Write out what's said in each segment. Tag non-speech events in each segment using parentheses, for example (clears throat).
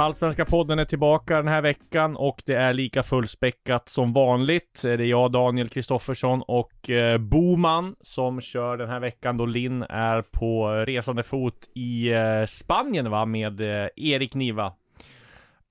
Allsvenska podden är tillbaka den här veckan och det är lika fullspäckat som vanligt. Det är jag, Daniel Kristoffersson och eh, Boman som kör den här veckan då Linn är på resande fot i eh, Spanien va, med eh, Erik Niva.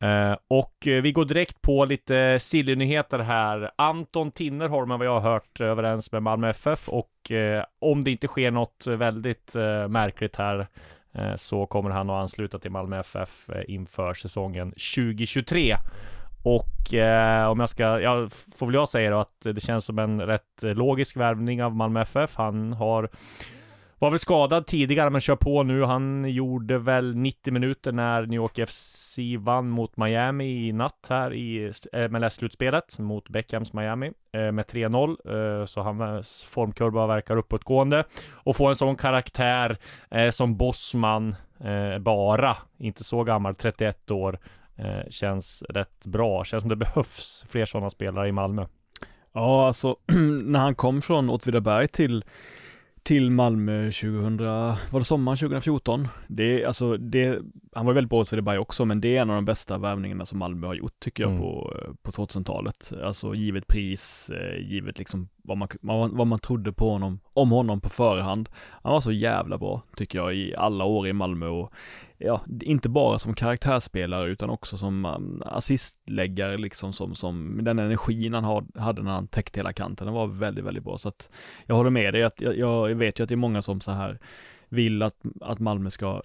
Uh, och eh, vi går direkt på lite silly-nyheter här. Anton Tinnerholm, vad jag har hört, överens med Malmö FF och uh, om det inte sker något väldigt uh, märkligt här Eh, så kommer han att ansluta till Malmö FF eh, inför säsongen 2023. Och eh, om jag ska, ja, får väl jag säga då att det känns som en rätt eh, logisk värvning av Malmö FF. Han har var väl skadad tidigare men kör på nu. Han gjorde väl 90 minuter när New York FC vann mot Miami i natt här i eh, MLS-slutspelet mot Beckhams Miami eh, med 3-0. Eh, så hans formkurva verkar uppåtgående. Och få en sån karaktär som Bosman bara, inte så gammal, 31 år. Känns rätt bra. Känns som det behövs fler sådana spelare i Malmö. Ja, alltså (clears throat) när han kom från Åtvidaberg till till Malmö 2000, var det sommaren 2014? Det, alltså det, han var väldigt bra Åtvidaberg också, men det är en av de bästa värvningarna som Malmö har gjort tycker jag Mm. på, på 2000-talet. Alltså givet pris, eh, givet liksom vad man, vad man trodde på honom, om honom på förhand. Han var så jävla bra, tycker jag, i alla år i Malmö och ja, inte bara som karaktärsspelare utan också som um, assistläggare liksom som, som den energin han har, hade när han täckte hela kanten, den var väldigt, väldigt bra. Så att jag håller med dig, att jag, jag vet ju att det är många som så här vill att, att Malmö ska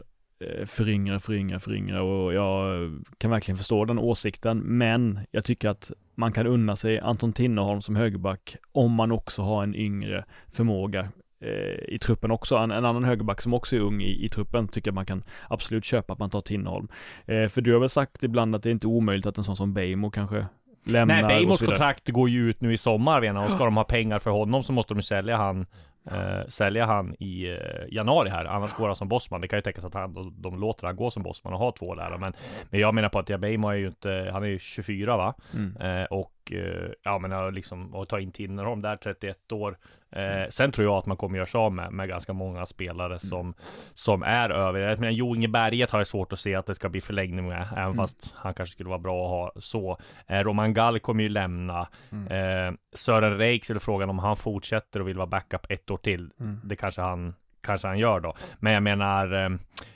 föryngra, föryngra, föryngra och jag kan verkligen förstå den åsikten, men jag tycker att man kan unna sig Anton Tinnerholm som högerback om man också har en yngre förmåga eh, i truppen också. En, en annan högerback som också är ung i, i truppen tycker jag man kan absolut köpa att man tar Tinnerholm. Eh, för du har väl sagt ibland att det är inte omöjligt att en sån som Bejmo kanske lämnar Nej, vidare. kontrakt går ju ut nu i sommar och ska de ha pengar för honom så måste de sälja han eh, Sälja han i eh, januari här, annars går han som bossman. Det kan ju tänkas att han, de, de låter han gå som bossman och ha två där. Men, men jag menar på att Beijmo är ju inte, han är ju 24 va? Mm. Eh, och eh, ja men ja, liksom, och ta in Tinnerholm där 31 år. Mm. Eh, sen tror jag att man kommer göra sig av med, med ganska många spelare som, som är över. Jag menar, Jo Inge Berget har jag svårt att se att det ska bli förlängning med, även Mm. fast han kanske skulle vara bra att ha så. Eh, Roman Gall kommer ju lämna. Mm. Eh, Sören Reiks är frågan om han fortsätter och vill vara backup ett år till. Mm. Det kanske han kanske han gör då. Men jag menar, eh,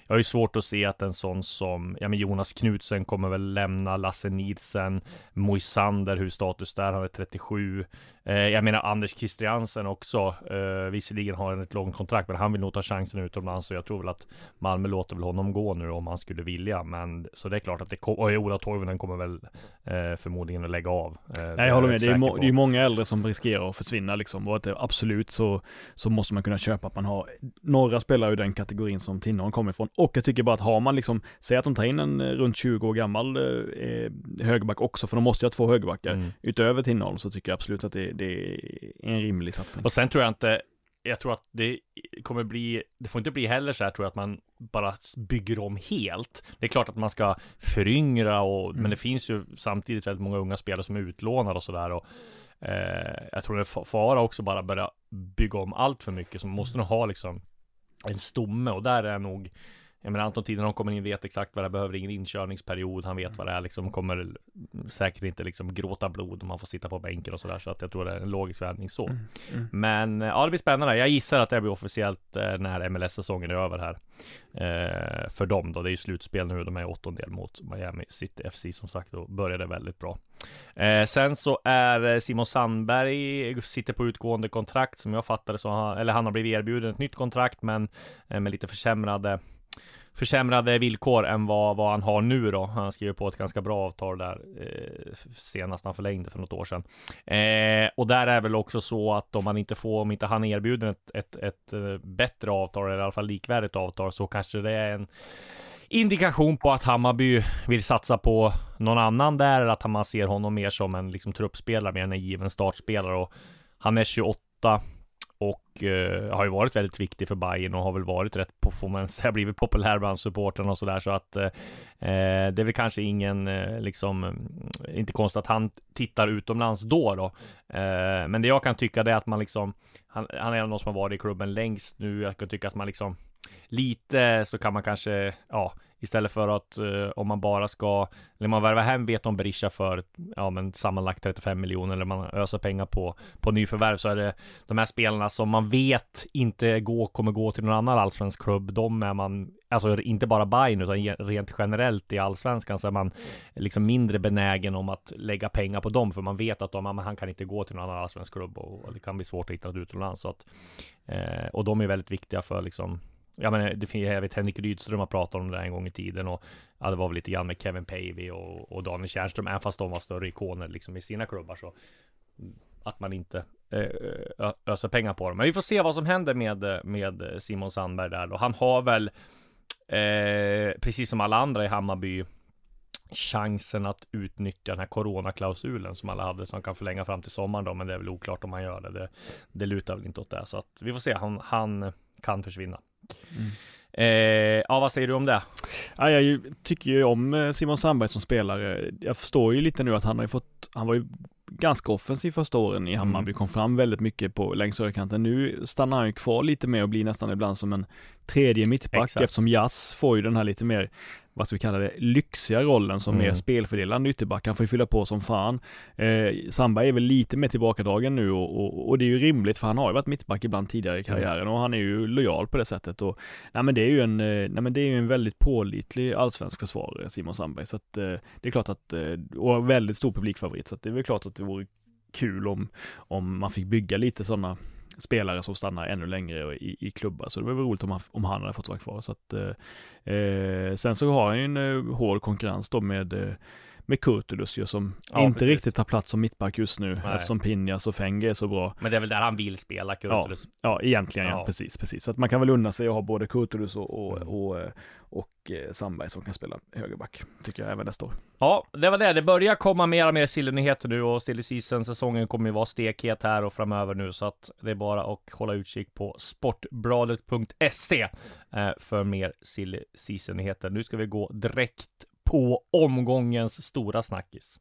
jag har ju svårt att se att en sån som, ja men Jonas Knutsen kommer väl lämna, Lasse Nilsen, Moisander, hur status där, han är 37. Eh, jag menar Anders Christiansen också, eh, visserligen har han ett långt kontrakt, men han vill nog ta chansen utomlands, så jag tror väl att Malmö låter väl honom gå nu om han skulle vilja, men så det är klart att det kommer, och Ola Toivonen kommer väl eh, förmodligen att lägga av. Eh, Nej, jag håller med. Det är, må, det är många äldre som riskerar att försvinna liksom och att det, absolut så, så måste man kunna köpa att man har några spelare ur den kategorin som Tinnerholm kommer ifrån. Och jag tycker bara att har man liksom, säg att de tar in en eh, runt 20 år gammal eh, högerback också, för de måste ju ha två högerbackar Mm. utöver Tinnerholm, så tycker jag absolut att det, det är en rimlig satsning. Och sen tror jag inte jag tror att det kommer bli, det får inte bli heller så här tror jag att man bara bygger om helt. Det är klart att man ska föryngra och, men det finns ju samtidigt väldigt många unga spelare som är utlånade och sådär och eh, jag tror det är fa- fara också bara börja bygga om allt för mycket så man måste nog ha liksom en stomme och där är nog jag menar Anton Tideholm kommer in vet exakt vad det behöver, ingen inkörningsperiod, han vet vad det är liksom, kommer säkert inte liksom gråta blod om man får sitta på bänken och sådär, så att jag tror det är en logisk värvning så. Men eh, ja, det blir spännande. Jag gissar att det blir officiellt eh, när MLS-säsongen är över här. Eh, för dem då, det är ju slutspel nu, de är i åttondel mot Miami City FC som sagt, och började väldigt bra. Eh, sen så är eh, Simon Sandberg, eh, sitter på utgående kontrakt som jag fattade så, han, eller han har blivit erbjuden ett nytt kontrakt men eh, med lite försämrade försämrade villkor än vad, vad han har nu då. Han skrev på ett ganska bra avtal där eh, senast han förlängde för något år sedan. Eh, och där är väl också så att om man inte får, om inte han erbjuder ett, ett, ett eh, bättre avtal eller i alla fall likvärdigt avtal så kanske det är en indikation på att Hammarby vill satsa på någon annan där, eller att man ser honom mer som en liksom, truppspelare, mer än en given startspelare. Och han är 28 och eh, har ju varit väldigt viktig för Bayern och har väl varit rätt, på, får man säga, blivit populär bland supportrarna och sådär. Så att eh, eh, det är väl kanske ingen, eh, liksom, mm, inte konstigt att han tittar utomlands då då. Eh, men det jag kan tycka det är att man liksom, han, han är en av de som har varit i klubben längst nu. Jag kan tycka att man liksom lite så kan man kanske, ja, istället för att uh, om man bara ska, eller man värvar hem vet om Berisha för, ja men sammanlagt 35 miljoner eller man öser pengar på, på nyförvärv så är det de här spelarna som man vet inte gå, kommer gå till någon annan allsvensk klubb. De är man, alltså inte bara Bayern utan rent generellt i allsvenskan så är man liksom mindre benägen om att lägga pengar på dem för man vet att de, ja, han kan inte gå till någon annan allsvensk klubb och, och det kan bli svårt att hitta något utomlands. Så att, eh, och de är väldigt viktiga för liksom Ja men det finns, jag vet Henrik Rydström har pratat om det en gång i tiden och ja, det var väl lite grann med Kevin Pavey och, och Daniel Tjärnström, även fast de var större ikoner liksom i sina klubbar så mm, att man inte eh, öser pengar på dem. Men vi får se vad som händer med, med Simon Sandberg där då. Han har väl eh, precis som alla andra i Hammarby chansen att utnyttja den här coronaklausulen som alla hade som kan förlänga fram till sommaren då, men det är väl oklart om han gör det. Det, det lutar väl inte åt det, så att vi får se. Han, han kan försvinna. Mm. Eh, ja, vad säger du om det? Ja, jag tycker ju om eh, Simon Sandberg som spelare. Jag förstår ju lite nu att han har ju fått, han var ju ganska offensiv första åren i Hammarby, mm. kom fram väldigt mycket på längs högerkanten. Nu stannar han ju kvar lite mer och blir nästan ibland som en tredje mittback Exakt. eftersom Jazz får ju den här lite mer vad ska vi kalla det, lyxiga rollen som mm. mer spelfördelande ytterback. Han får ju fylla på som fan. Eh, Sandberg är väl lite mer tillbakadragen nu och, och, och, det är ju rimligt för han har ju varit mittback ibland tidigare i mm. karriären mm. och han är ju lojal på det sättet och nej men det är ju en, eh, nej men det är ju en väldigt pålitlig allsvensk försvarare Simon Sandberg så att eh, det är klart att, eh, och väldigt stor publikfavorit så att det är väl klart att det vore kul om, om man fick bygga lite sådana spelare som stannar ännu längre i, i klubbar. Så det var väl roligt om han, om han hade fått vara kvar. Så att, eh, eh sen så har han ju en eh, hård konkurrens då med eh, med Kurtulus ju som ja, inte precis. riktigt tar plats som mittback just nu Nej. eftersom Pinjas och Fenge är så bra. Men det är väl där han vill spela Kurtulus? Ja, ja egentligen ja. ja, precis, precis. Så att man kan väl unna sig att ha både Kurtulus och, och, mm. och, och, eh, Sandberg som kan spela högerback, tycker jag även nästa år. Ja, det var det. Det börjar komma mer och mer silly-nyheter nu och silly season-säsongen kommer ju vara stekhet här och framöver nu så att det är bara att hålla utkik på sportbladet.se eh, för mer silly season-nyheter. Nu ska vi gå direkt på omgångens stora snackis.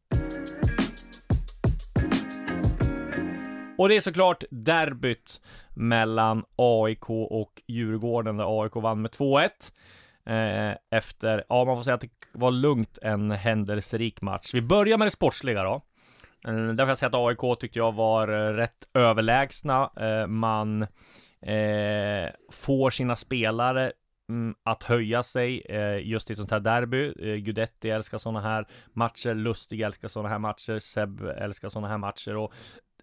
Och det är såklart derbyt mellan AIK och Djurgården där AIK vann med 2-1. Eh, efter, ja man får säga att det var lugnt en händelserik match. Vi börjar med det sportsliga då. Eh, därför jag säga att AIK tyckte jag var eh, rätt överlägsna. Eh, man eh, får sina spelare Mm, att höja sig eh, just i ett sånt här derby. Eh, Gudetti älskar sådana här matcher, Lustig älskar sådana här matcher, Seb älskar sådana här matcher och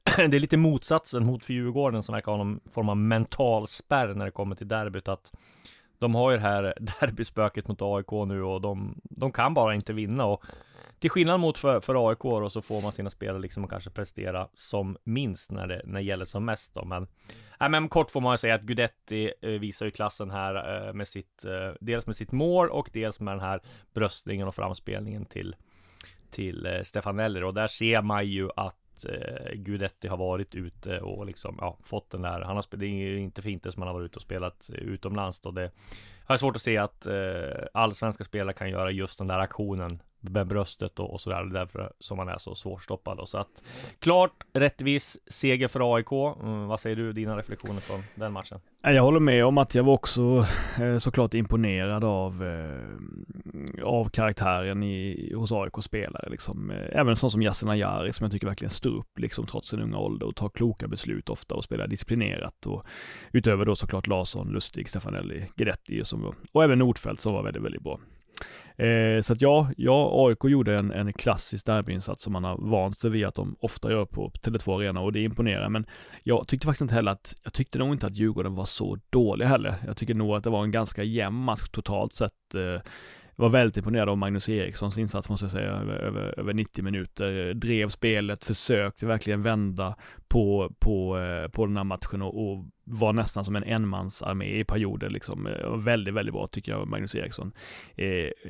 (clears throat) det är lite motsatsen mot för Djurgården som verkar ha någon form av mental spärr när det kommer till derbyt att de har ju det här (laughs) derbyspöket mot AIK nu och de, de kan bara inte vinna och till skillnad mot för, för AIK då så får man sina spelare liksom att kanske prestera som minst när det, när det gäller som mest då. Men, äh, men kort får man ju säga att Gudetti eh, visar ju klassen här eh, med sitt, eh, dels med sitt mål och dels med den här bröstningen och framspelningen till, till eh, Stefanelli. Och där ser man ju att eh, Gudetti har varit ute och liksom ja, fått den där. Han har spelat, det är ju inte för inte som han har varit ute och spelat utomlands då. Det jag har svårt att se att eh, allsvenska spelare kan göra just den där aktionen med bröstet och, och sådär. Därför som han är så svårstoppad. Och så att klart rättvis seger för AIK. Mm, vad säger du, dina reflektioner från den matchen? Jag håller med om att jag var också eh, såklart imponerad av, eh, av karaktären i, hos AIK spelare. Liksom. Eh, även sån som Yasin Ayari som jag tycker verkligen står upp liksom, trots sin unga ålder och tar kloka beslut ofta och spelar disciplinerat. Och, utöver då såklart Larsson, Lustig, Stefanelli, Guidetti och, som, och även Nordfeldt som var väldigt, väldigt bra. Eh, så att ja, ja, AIK gjorde en, en klassisk derbyinsats som man har vant sig vid att de ofta gör på Tele2 Arena och det imponerar. Men jag tyckte faktiskt inte heller att, jag tyckte nog inte att Djurgården var så dålig heller. Jag tycker nog att det var en ganska jämn match totalt sett. Eh, var väldigt imponerad av Magnus Erikssons insats måste jag säga, över, över, över 90 minuter. Drev spelet, försökte verkligen vända på, på, eh, på den här matchen och, och var nästan som en enmansarmé i perioder liksom. Eh, väldigt, väldigt bra tycker jag, Magnus Eriksson eh,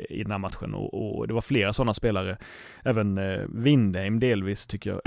i den här matchen och, och det var flera sådana spelare. Även eh, Windheim delvis tycker jag.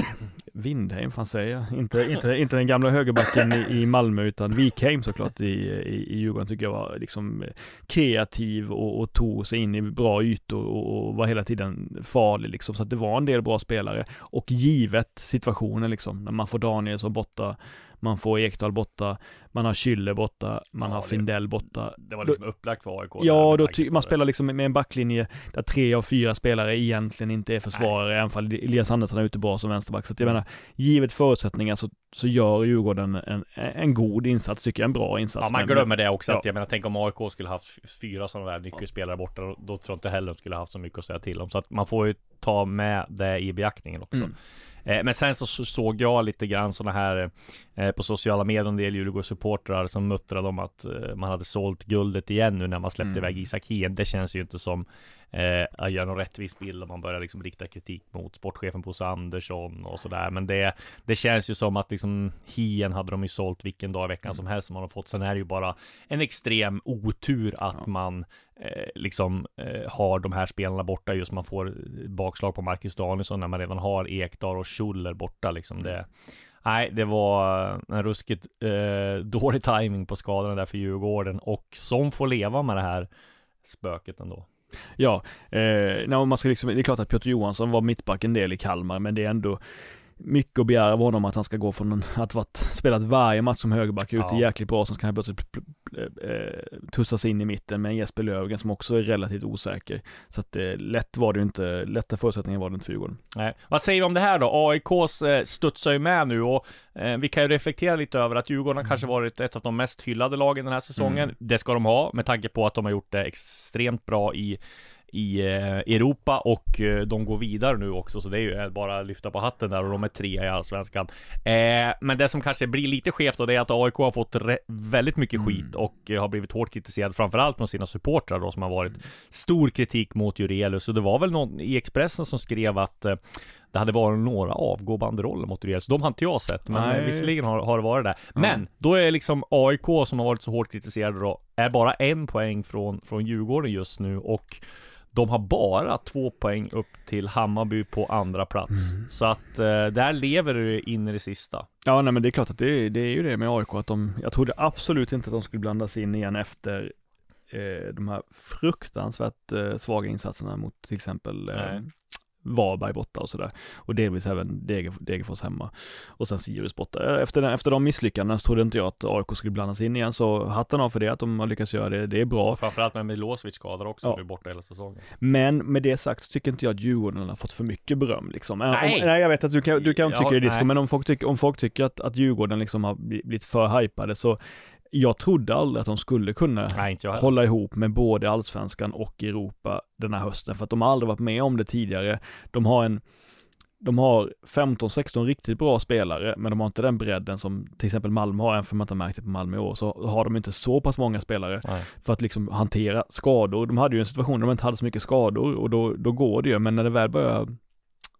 Windheim, fan säger jag? Inte, inte, inte den gamla högerbacken i, i Malmö utan Wikheim såklart i, i, i Djurgården tycker jag var liksom eh, kreativ och, och tog sig in i bra ytor och, och var hela tiden farlig liksom. Så att det var en del bra spelare och givet situationen liksom när man får Danielsson borta man får Ekdal borta, man har Schüller borta, man Ja, har Findell borta. Det var liksom upplagt för AIK. Ja, då ty- man spelar liksom med en backlinje där tre av fyra spelare egentligen inte är försvarare, även fall Elias Andersson är ute bra som vänsterback. Så att jag menar, givet förutsättningar så, så gör Djurgården en, en god insats, tycker jag, en bra insats. Ja, man glömmer det också. Att, Ja. jag menar, tänk om AIK skulle haft fyra sådana där nyckelspelare borta. Då, då tror jag inte heller de skulle haft så mycket att säga till om. Så att man får ju ta med det i beaktningen också. Mm. Eh, men sen så så såg jag lite grann sådana här eh, på sociala medier, en del Djurgårdssupportrar som muttrade om att eh, man hade sålt guldet igen nu när man släppte Mm. iväg Isak Hien. Det känns ju inte som eh, göra någon rättvis bild om man börjar liksom rikta kritik mot sportchefen Bosse Andersson och sådär. Men det, det känns ju som att liksom Hien hade de ju sålt vilken dag i veckan som helst som man har fått. Sen är det ju bara en extrem otur att man eh, liksom eh, har de här spelarna borta just man får bakslag på Marcus Danielsson när man redan har Ekdal och Schuller borta liksom. Det, nej, det var en ruskigt eh, dålig timing på skadorna där för Djurgården och som får leva med det här spöket ändå. Ja, eh, man ska liksom, det är klart att Piotr Johansson var mittback en del i Kalmar, men det är ändå mycket att begära av honom att han ska gå från att varit, spelat varje match som högerback ute Ja. jäkligt bra, så ska han plötsligt pl- pl- eh, tussas in i mitten med Jesper Löfgren som också är relativt osäker. Så att eh, lätt var det ju inte, lätta förutsättningar var det inte för Djurgården. Nej. Vad säger vi om det här då? AIKs eh, studsar ju med nu och eh, vi kan ju reflektera lite över att Djurgården har kanske varit ett av de mest hyllade lagen den här säsongen. Mm. Det ska de ha med tanke på att de har gjort det extremt bra i i eh, Europa och eh, de går vidare nu också så det är ju eh, bara att lyfta på hatten där och de är trea i Allsvenskan. Men det som kanske blir lite skevt då det är att AIK har fått väldigt mycket skit och har blivit hårt kritiserad framförallt från sina supportrar då som har varit stor kritik mot Jurelius. Så det var väl någon i Expressen som skrev att det hade varit några avgåbanderoller mot Jurelius. De har inte jag sett, men Nej. eh, visserligen har, har det varit det. Men då är liksom AIK som har varit så hårt kritiserade då, är bara en poäng från, från Djurgården just nu och de har bara två poäng upp till Hammarby på andra plats. Så att eh, där lever det in i det sista. Ja, nej men det är klart att det är, det är ju det med AIK att de, jag trodde absolut inte att de skulle blandas in igen efter eh, de här fruktansvärt eh, svaga insatserna mot till exempel eh. Varberg borta och sådär. Och delvis även Dege, Degerfors hemma. Och sen Sirius borta. Efter, efter de misslyckandena så trodde inte jag att AIK skulle blandas in igen, så hatten av för det, att de har lyckats göra det, det är bra. Framförallt med Milosevic skadad också, Ja. blir borta hela säsongen. Men med det sagt så tycker inte jag att Djurgården har fått för mycket beröm liksom. Nej. Om, nej jag vet att du kan, du kan Ja, tycka det disco, men om folk tycker, om folk tycker att, att Djurgården liksom har bli- blivit för hypade så jag trodde aldrig att de skulle kunna Nej, hålla ihop med både allsvenskan och Europa den här hösten, för att de har aldrig varit med om det tidigare. De har en de har 15-16 riktigt bra spelare, men de har inte den bredden som till exempel Malmö har, även för man inte har märkt det på Malmö i år, så har de inte så pass många spelare Nej. för att liksom hantera skador. De hade ju en situation där de inte hade så mycket skador och då, då går det ju, men när det väl börjar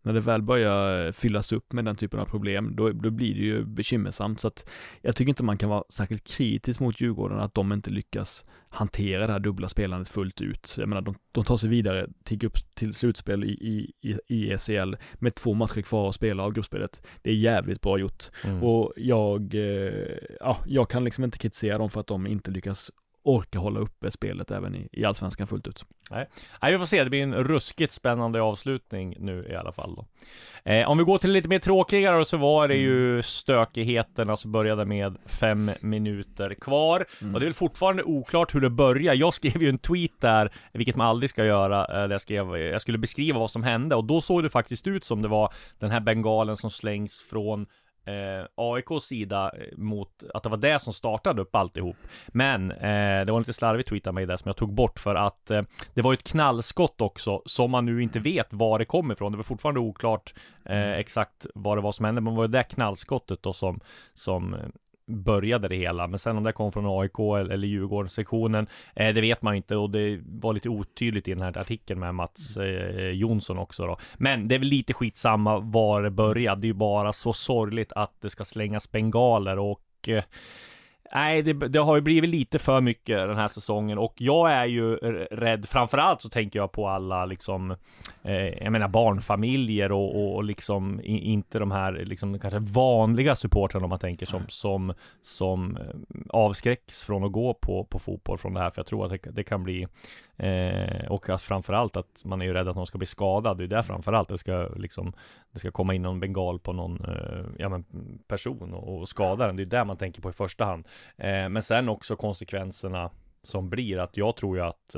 när det väl börjar fyllas upp med den typen av problem, då, då blir det ju bekymmersamt. Så att jag tycker inte man kan vara särskilt kritisk mot Djurgården att de inte lyckas hantera det här dubbla spelandet fullt ut. Jag menar, de, de tar sig vidare till, grupp, till slutspel i, i, i, i ECL med två matcher kvar att spela av gruppspelet. Det är jävligt bra gjort. Mm. Och jag, eh, ja, jag kan liksom inte kritisera dem för att de inte lyckas orka hålla uppe spelet även i, i allsvenskan fullt ut. Nej, vi får se. Det blir en ruskigt spännande avslutning nu i alla fall då. Eh, om vi går till lite mer tråkigare så var det ju stökigheterna som började med fem minuter kvar. Och det är väl fortfarande oklart hur det börjar. Jag skrev ju en tweet där, vilket man aldrig ska göra, eh, där jag skrev, jag skulle beskriva vad som hände och då såg det faktiskt ut som det var den här bengalen som slängs från eh, AIKs sida eh, mot att det var det som startade upp alltihop. Men eh, det var lite slarvigt tweetat mig det som jag tog bort för att eh, det var ett knallskott också som man nu inte vet var det kom ifrån. Det var fortfarande oklart eh, exakt vad det var som hände, men det var det knallskottet då som, som eh, började det hela. Men sen om det kom från AIK eller Djurgården-sektionen, eh, det vet man inte och det var lite otydligt i den här artikeln med Mats eh, Jonsson också då. Men det är väl lite skitsamma var det började. Det är ju bara så sorgligt att det ska slängas bengaler och eh, Nej, det, det, har ju blivit lite för mycket den här säsongen och jag är ju rädd. Framförallt så tänker jag på alla liksom, eh, jag menar barnfamiljer och, och, och liksom i, inte de här liksom kanske vanliga supportrarna om man tänker som som som eh, avskräcks från att gå på på fotboll från det här. För jag tror att det, det kan bli Eh, och att framförallt att man är ju rädd att någon ska bli skadad. Det är där framförallt det ska liksom Det ska komma in någon bengal på någon eh, ja, men person och, och skada den. Det är där man tänker på i första hand. Eh, men sen också konsekvenserna som blir att jag tror ju att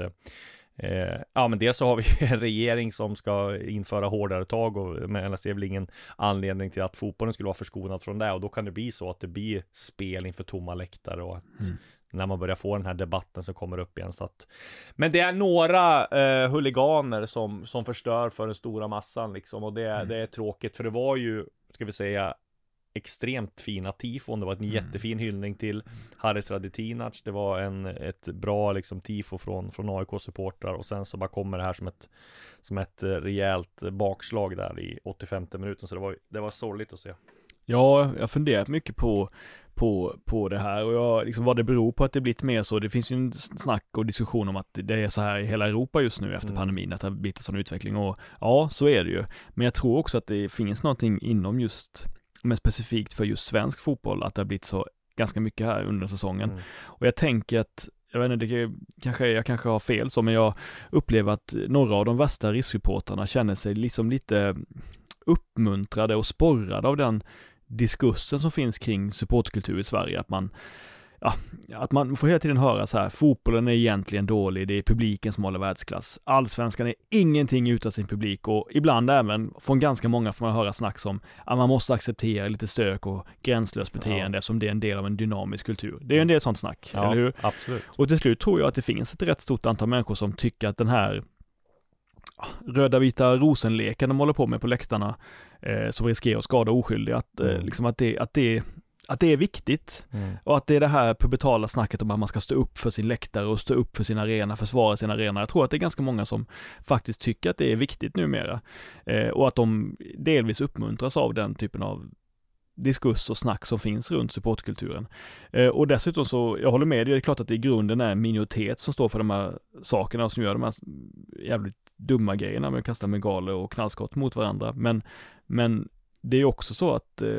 Eh, ja, men dels så har vi en regering som ska införa hårdare tag och men jag ser väl ingen anledning till att fotbollen skulle vara förskonad från det och då kan det bli så att det blir spel inför tomma läktare och att mm när man börjar få den här debatten som kommer upp igen. Så att... Men det är några eh, huliganer som, som förstör för den stora massan liksom och det, mm. det är tråkigt för det var ju, ska vi säga, extremt fina tifon. Det var en mm. jättefin hyllning till Haris Radetinac. Det var en, ett bra liksom tifo från, från AIK-supportrar och sen så bara kommer det här som ett, som ett eh, rejält bakslag där i 85 minuten. Så det var, det var sorgligt att se. Ja, jag har funderat mycket på, på, på det här och jag, liksom vad det beror på att det blivit mer så. Det finns ju en snack och diskussion om att det är så här i hela Europa just nu efter mm. pandemin, att det har blivit en sån utveckling och ja, så är det ju. Men jag tror också att det finns någonting inom just, men specifikt för just svensk fotboll, att det har blivit så ganska mycket här under säsongen. Mm. Och jag tänker att jag vet inte, det kanske, jag kanske har fel så, men jag upplever att några av de värsta risksupportrarna känner sig liksom lite uppmuntrade och sporrade av den diskursen som finns kring supportkultur i Sverige, att man Ja, att man får hela tiden höra så här, fotbollen är egentligen dålig, det är publiken som håller världsklass. Allsvenskan är ingenting utan sin publik och ibland även från ganska många får man höra snack som att man måste acceptera lite stök och gränslöst beteende ja. eftersom det är en del av en dynamisk kultur. Det är en del sånt snack, ja, eller hur? Absolut. Och till slut tror jag att det finns ett rätt stort antal människor som tycker att den här röda vita rosenleken de håller på med på läktarna eh, som riskerar att skada oskyldiga, att, eh, mm. liksom att, det, att, det, att det är viktigt mm. och att det är det här pubertala snacket om att man ska stå upp för sin läktare och stå upp för sin arena, försvara sin arena. Jag tror att det är ganska många som faktiskt tycker att det är viktigt numera eh, och att de delvis uppmuntras av den typen av diskurs och snack som finns runt supportkulturen. Eh, och dessutom så, jag håller med dig, det är klart att det i grunden är en minoritet som står för de här sakerna som gör de här jävligt dumma grejerna med att kasta megaler och knallskott mot varandra. Men, men det är också så att eh,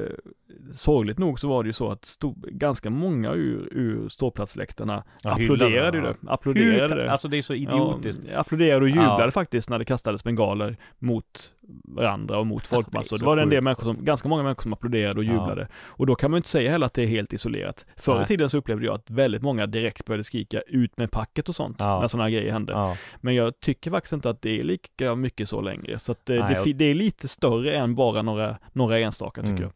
sorgligt nog så var det ju så att stod, ganska många ur, ur ståplatsläktarna ja, applåderade ju det. Applåderade det. Alltså det är så idiotiskt. Ja, applåderade och jublade ja. faktiskt när det kastades bengaler mot varandra och mot folkmassor. det, det var det en del människor som, ganska många människor som applåderade och jublade. Ja. Och då kan man inte säga heller att det är helt isolerat. Förr i tiden så upplevde jag att väldigt många direkt började skrika ut med packet och sånt, när sådana här grejer hände. Men jag tycker faktiskt inte att det är lika mycket så längre. Så att eh, det, det, är lite större än bara några, några enstaka tycker mm. jag.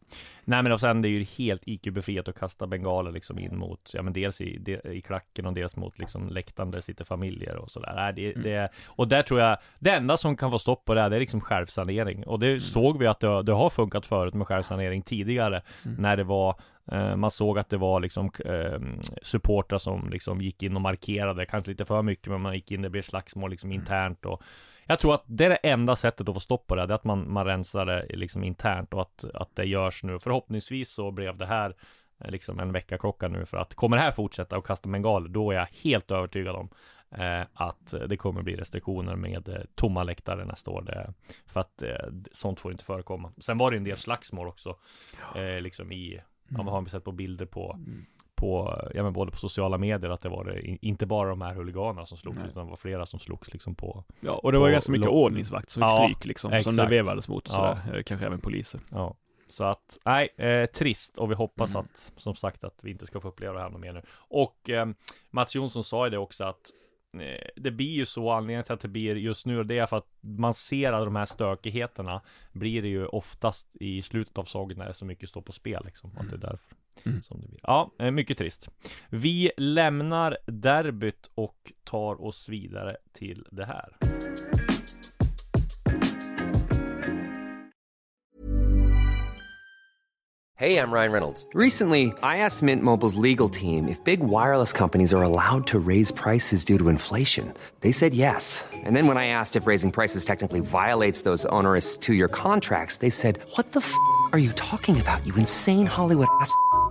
Nej men och sen det är ju helt IQ-befriat att kasta bengaler liksom in mot, ja men dels i, de, i klacken och dels mot liksom läktaren där sitter familjer och sådär. Nej, det, mm. det, och där tror jag, det enda som kan få stopp på det här, det är liksom självsanering. Och det mm. såg vi att det, det har funkat förut med självsanering tidigare, mm. när det var eh, man såg att det var liksom eh, supportrar som liksom gick in och markerade, kanske lite för mycket, men man gick in, det blev slagsmål liksom internt och jag tror att det är det enda sättet att få stopp på det, det är att man, man rensar det liksom internt och att, att det görs nu. Förhoppningsvis så blev det här eh, liksom en veckaklocka nu för att kommer det här fortsätta och kasta bengaler, då är jag helt övertygad om eh, att det kommer bli restriktioner med eh, tomma läktare nästa år. Det, för att eh, sånt får inte förekomma. Sen var det en del slagsmål också, eh, liksom i, mm. ja, man har sett på bilder på mm på, ja men både på sociala medier att det var det, inte bara de här huliganerna som slogs, Nej. utan det var flera som slogs liksom på Ja, och det var ganska mycket ordningsvakt som fick ja, stryk liksom, exakt. som det vevades mot och sådär, ja. Eh, kanske även poliser. Ja. Så att, nej, eh, trist och vi hoppas mm. att, som sagt, att vi inte ska få uppleva det här något mer nu. Och eh, Mats Jonsson sa ju det också att eh, det blir ju så, anledningen till att det blir just nu, det är för att man ser att de här stökigheterna blir det ju oftast i slutet av säsongen när det är så mycket står på spel liksom. Att det är därför Mm. som det blir. Ja, eh, mycket trist. Vi lämnar derbyt och tar oss vidare till det här. Hey, I'm Ryan Reynolds. Recently, I asked Mint Mobile's legal team if big wireless companies are allowed to raise prices due to inflation. They said yes. And then when I asked if raising prices technically violates those onerous two year contracts, they said, What the f are you talking about, you insane Hollywood ass?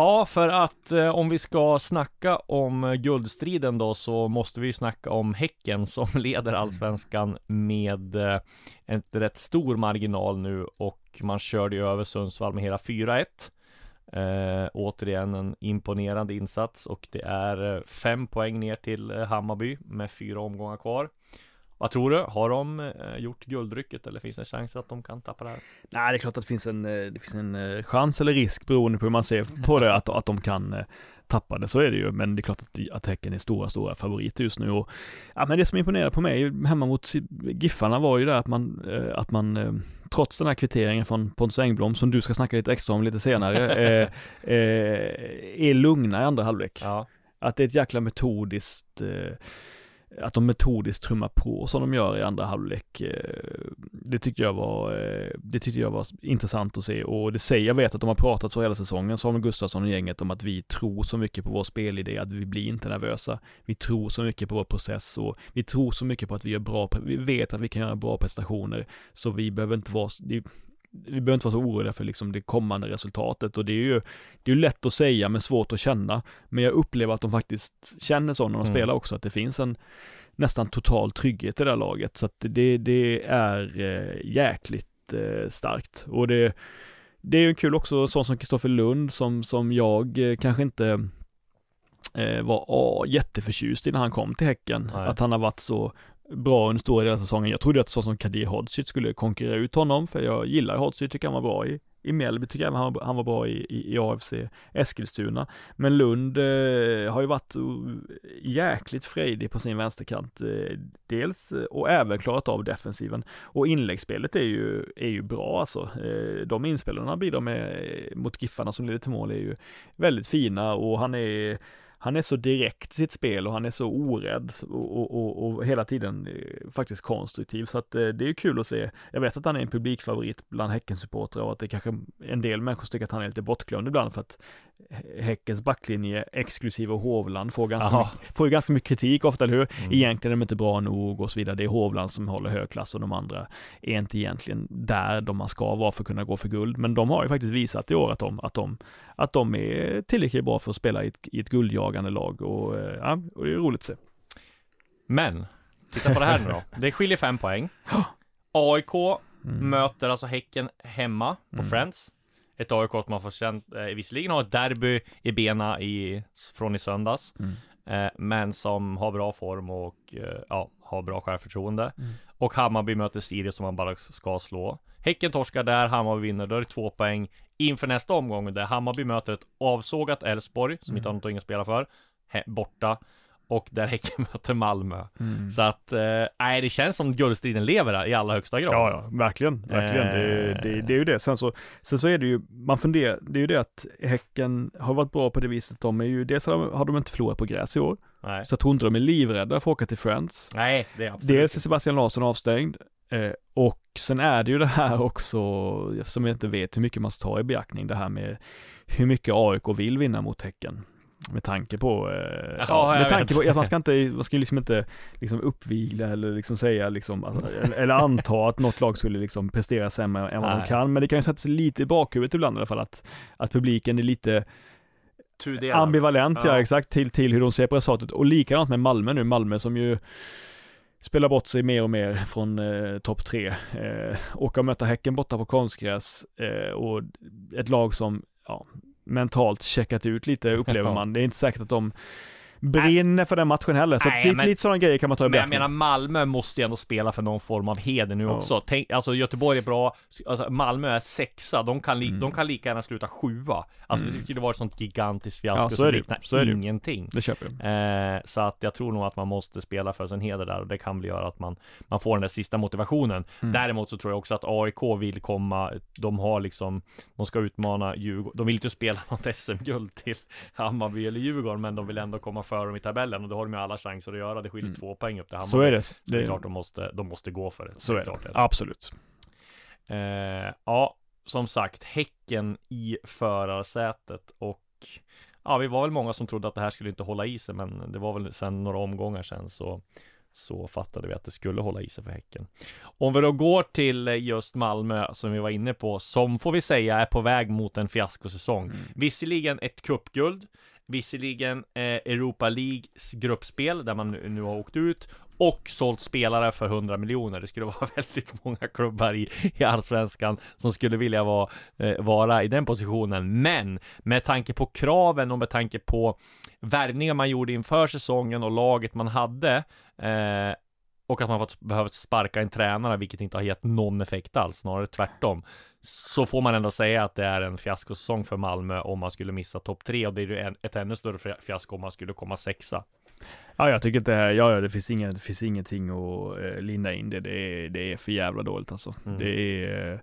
Ja, för att eh, om vi ska snacka om eh, guldstriden då så måste vi ju snacka om Häcken som (laughs) leder allsvenskan med eh, en rätt stor marginal nu och man körde ju över Sundsvall med hela 4-1. Eh, återigen en imponerande insats och det är eh, fem poäng ner till eh, Hammarby med fyra omgångar kvar. Vad tror du? Har de eh, gjort guldrycket eller finns det en chans att de kan tappa det här? Nej, det är klart att det finns en, eh, det finns en eh, chans eller risk beroende på hur man ser på det, att, att de kan tappa det, så är det ju, men det är klart att, att Häcken är stora, stora favoriter just nu och ja, men det som imponerar på mig hemma mot Giffarna var ju det att man, att man trots den här kvitteringen från Pontus Engblom, som du ska snacka lite extra om lite senare, (laughs) eh, eh, är lugna i andra halvlek. Ja, Att det är ett jäkla metodiskt eh, att de metodiskt trummar på som de gör i andra halvlek. Eh, det tyckte jag var, eh, det tyckte jag var intressant att se och det säger, jag vet att de har pratat så hela säsongen, Samuel Gustafsson och gänget, om att vi tror så mycket på vår spelidé, att vi blir inte nervösa. Vi tror så mycket på vår process och vi tror så mycket på att vi gör bra, vi vet att vi kan göra bra prestationer, så vi behöver inte vara, vi behöver inte vara så oroliga för liksom det kommande resultatet och det är ju, det är lätt att säga men svårt att känna. Men jag upplever att de faktiskt känner så när de Mm. spelar också, att det finns en nästan total trygghet i det här laget. Så att det, det är eh, jäkligt eh, starkt. Och det, det är ju kul också, sån som Kristoffer Lund som, som jag eh, kanske inte eh, var ah, jätteförtjust i när han kom till Häcken. Nej. Att han har varit så bra under stora delar av säsongen. Jag trodde att sån som Kadir Hodzic skulle konkurrera ut honom, för jag gillar Hodzic, tycker han var bra i, i Mjällby, tycker jag även han, han var bra i, i, i AFC Eskilstuna. Men Lund eh, har ju varit jäkligt frejdig på sin vänsterkant, eh, dels eh, och även klarat av defensiven. Och inläggsspelet är ju, är ju bra alltså. Eh, de inspelarna bidrar med eh, mot Giffarna som leder till mål är ju väldigt fina och han är han är så direkt i sitt spel och han är så orädd och, och, och, och hela tiden eh, faktiskt konstruktiv. Så att eh, det är ju kul att se. Jag vet att han är en publikfavorit bland Häckensupportrar och att det kanske en del människor tycker att han är lite bortglömd ibland för att Häckens backlinje exklusive Hovland får ganska, mycket, får ganska mycket kritik ofta, eller hur? Mm. Egentligen är de inte bra nog och så vidare. Det är Hovland som håller hög klass och de andra är inte egentligen där de man ska vara för att kunna gå för guld. Men de har ju faktiskt visat i år att de, att de, att de är tillräckligt bra för att spela i ett, i ett guldjagande lag och, eh, ja, och det är roligt att se. Men, titta på det här nu då. Det skiljer fem poäng. AIK Mm. möter alltså Häcken hemma på Friends. Ett AIK som man får känt, eh, visserligen har ett derby i bena i, från i söndags. Mm. Eh, men som har bra form och eh, ja, har bra självförtroende. Mm. Och Hammarby möter Sirius som man bara ska slå. Häcken torskar där, Hammarby vinner, då är det två poäng inför nästa omgång där Hammarby möter ett avsågat Elfsborg som inte har någonting att spela för, borta. Och där Häcken (laughs) möter Malmö. Mm. Så att, eh, nej det känns som guldstriden lever där i allra högsta grad. Ja, ja, verkligen, verkligen. Det, Eh. det, det är ju det. Sen så, sen så är det ju, man funderar, det är ju det att Häcken har varit bra på det viset. De är ju, dels har de, har de inte förlorat på gräs i år, Nej. så jag tror inte de är livrädda för att åka till Friends. nej, det är absolut Dels är Sebastian Larsson avstängd, eh, och sen är det ju det här också, som jag inte vet hur mycket man ska ta i beaktning, det här med hur mycket AIK vill vinna mot Häcken. Med tanke på, eh, ja, Ja, jag med tanke vet. på att man ska inte, man ska liksom inte liksom uppvila eller liksom säga liksom, alltså, eller- anta att något lag skulle liksom prestera sämre än vad de kan, men det kan ju sätta sig lite i bakhuvudet ibland i alla fall att, att publiken är lite Tudelad. ambivalent, ja. Ja. exakt, till, till hur de ser på resultatet. Och likadant med Malmö nu, Malmö som ju spelar bort sig mer och mer från eh, topp tre. Eh, åka och möta Häcken borta på konstgräs eh, och ett lag som, ja, mentalt checkat ut lite upplever (laughs) man. Det är inte säkert att de brinner för den matchen heller. Så Nej, lite, men- lite sådana grejer kan man ta i Men jag beaktning. menar Malmö måste ju ändå spela för någon form av heder nu Ja. också. Tänk, alltså Göteborg är bra, alltså Malmö är sexa, de kan, li- Mm. de kan lika gärna sluta sjua. Alltså det skulle vara ett sånt gigantiskt fiasko Ja, så som liknar Så ingenting. Det köper jag. Eh, så att jag tror nog att man måste spela för sin heder där och det kan bli göra att man, man får den där sista motivationen. Mm. Däremot så tror jag också att AIK vill komma, de har liksom, de ska utmana Djurgården, de vill inte spela (laughs) något SM-guld till Hammarby eller Djurgården, men de vill ändå komma före dem i tabellen och då har de ju alla chanser att göra, det skiljer två poäng upp till Hammarby. Mm. Så är det. Så det är det klart de måste, de måste gå för det. så är det. klart Absolut. Eh, ja, som sagt, Häcken i förarsätet och ja, vi var väl många som trodde att det här skulle inte hålla i sig, men det var väl sen några omgångar sen så så fattade vi att det skulle hålla i sig för Häcken. Om vi då går till just Malmö som vi var inne på, som får vi säga är på väg mot en fiaskosäsong. Visserligen ett cupguld, visserligen eh, Europa Leagues gruppspel där man nu, nu har åkt ut och sålt spelare för 100 miljoner. Det skulle (laughs) vara väldigt många klubbar i, i allsvenskan som skulle vilja vara, eh, vara i den positionen. Men med tanke på kraven och med tanke på värvningar man gjorde inför säsongen och laget man hade eh, och att man fått, behövt sparka en tränare, vilket inte har gett någon effekt alls, snarare tvärtom. Så får man ändå säga att det är en fiaskosäsong för Malmö om man skulle missa topp tre och det är ju ett ännu större fia- fiasko om man skulle komma sexa. Ja, jag tycker inte, ja, ja det finns, inget, det finns ingenting att eh, linda in det. Det är, det är för jävla dåligt alltså. Mm. Det är eh,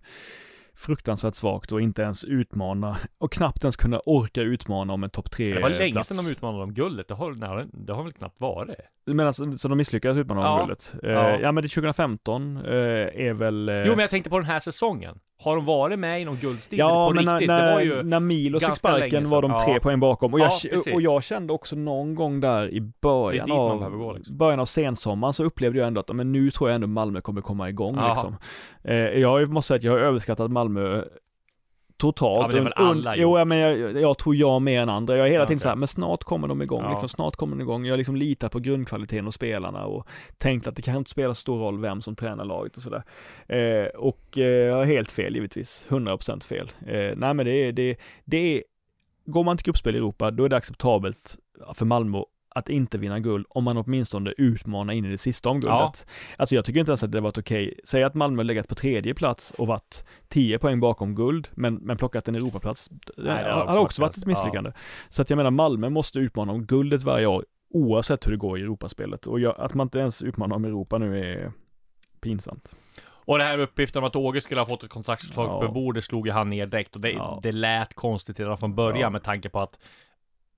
fruktansvärt svagt och inte ens utmana och knappt ens kunna orka utmana om en topp tre Det var länge plats. sedan de utmanade om guldet, det har, nej, det har väl knappt varit. Men alltså, så de misslyckades utmana om Ja. guldet? Eh, Ja. ja. men det 2015 eh, är väl... Jo men jag tänkte på den här säsongen. Har de varit med i någon guldstrid Ja, på men riktigt? när, det var ju när Milos fick sparken var de tre Ja. poäng bakom och jag, Ja, och jag kände också någon gång där i början av, gå, liksom. början av sensommaren så upplevde jag ändå att men nu tror jag ändå Malmö kommer komma igång liksom. Eh, jag måste säga att jag har överskattat Malmö totalt. Ja, men det är väl alla jo, men jag, jag tror jag mer än andra. Jag är hela Ja, tiden okej. så här, men snart kommer de igång, Ja. liksom, snart kommer de igång. Jag liksom litar på grundkvaliteten hos spelarna och tänkt att det kanske inte spelar så stor roll vem som tränar laget och sådär. Eh, och eh, jag har helt fel givetvis, 100% fel. Eh, nej men det är, det, det är, går man till gruppspel i Europa, då är det acceptabelt för Malmö att inte vinna guld om man åtminstone utmanar in i det sista om Ja. guldet. Alltså jag tycker inte ens att det varit okej. Säg att Malmö legat på tredje plats och varit 10 poäng bakom guld, men, men plockat en Europaplats. Det det hade har också också varit ett misslyckande. Så att jag menar, Malmö måste utmana om guldet varje år, oavsett hur det går i Europaspelet. Och jag, att man inte ens utmanar om Europa nu är pinsamt. Och det här uppgiften om att Åge skulle ha fått ett kontraktsförslag Ja. på bordet slog ju han ner direkt och det, Ja. det lät konstigt redan från början Ja. med tanke på att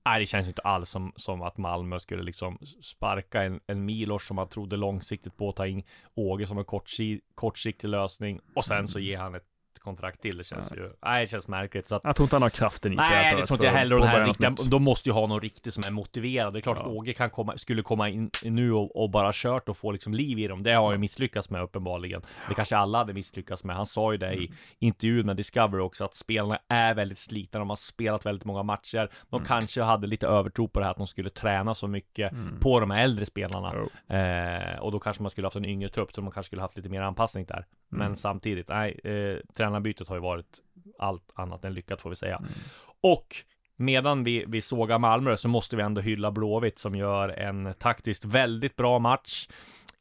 Nej, det känns inte alls som, som att Malmö skulle liksom sparka en, en Milos som man trodde långsiktigt på att ta in Åge som en kortsi, kortsiktig lösning. Och sen så ger han ett kontrakt till. Det känns ju, nej det känns märkligt. Så att, Jag tror inte han har kraften i sig. Nej, det tror inte jag heller. Och den här riktiga, de måste ju ha någon riktig som är motiverad. Det är klart Ja. att Åge kan komma, skulle komma in nu och, och bara kört och få liksom liv i dem. Det har jag misslyckats med uppenbarligen. Det kanske alla hade misslyckats med. Han sa ju det Mm. i intervjun med Discovery också, att spelarna är väldigt slitna. De har spelat väldigt många matcher. De Mm. kanske hade lite övertro på det här att de skulle träna så mycket på de äldre spelarna. Jo. Eh, och då kanske man skulle haft en yngre trupp, så man kanske skulle haft lite mer anpassning där. Men Mm. samtidigt, nej, eh, tränarbytet har ju varit allt annat än lyckat får vi säga. Mm. Och medan vi, vi sågar Malmö så måste vi ändå hylla Blåvitt som gör en taktiskt väldigt bra match.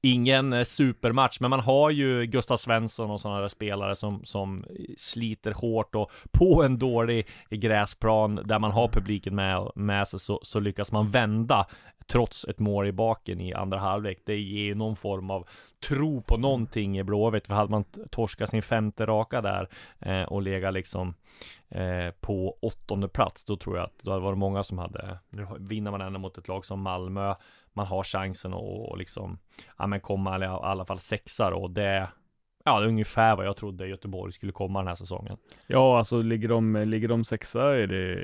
Ingen eh, supermatch, men man har ju Gustav Svensson och sådana där spelare som, som sliter hårt och på en dålig gräsplan där man har publiken med, med sig så, så lyckas man vända trots ett mål i baken i andra halvlek. Det ger ju någon form av tro på någonting i Blåvitt. För hade man torskat sin femte raka där eh, och legat liksom eh, på åttonde plats, då tror jag att då hade det varit många som hade, nu vinner man ändå mot ett lag som Malmö, man har chansen att och liksom, ja men komma i alla fall sexa då, och det, ja det är ungefär vad jag trodde Göteborg skulle komma den här säsongen. Ja, alltså ligger de, ligger de sexa är det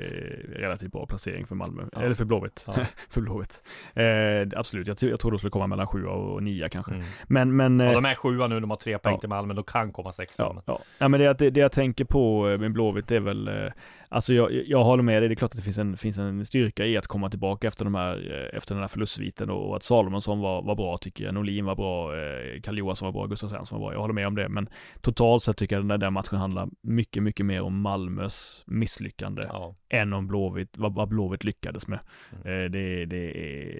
relativt bra placering för Malmö. Ja. Eller för Blåvitt. Ja. (laughs) för Blåvitt. Eh, absolut, jag, tror- jag tror de skulle komma mellan sjua och nia kanske. Mm. Men, men... Ja, eh, de är sjua nu, de har tre poäng ja. till Malmö, de kan komma sexa. Ja, ja. ja men det, det, det jag tänker på eh, med Blåvitt är väl, eh, alltså jag, jag håller med dig, det är klart att det finns en, finns en styrka i att komma tillbaka efter de här, eh, efter den här förlustsviten och att Salomonsson var, var bra tycker jag, Norlin var bra, eh, Kalle Johansson var bra, Gustav Svensson var bra, jag håller med om det, men totalt sett tycker jag att den där matchen handlar mycket, mycket mer om Malmös misslyckande Ja. än om Blåvitt, vad, vad Blåvitt lyckades med. Mm. Eh, det, det,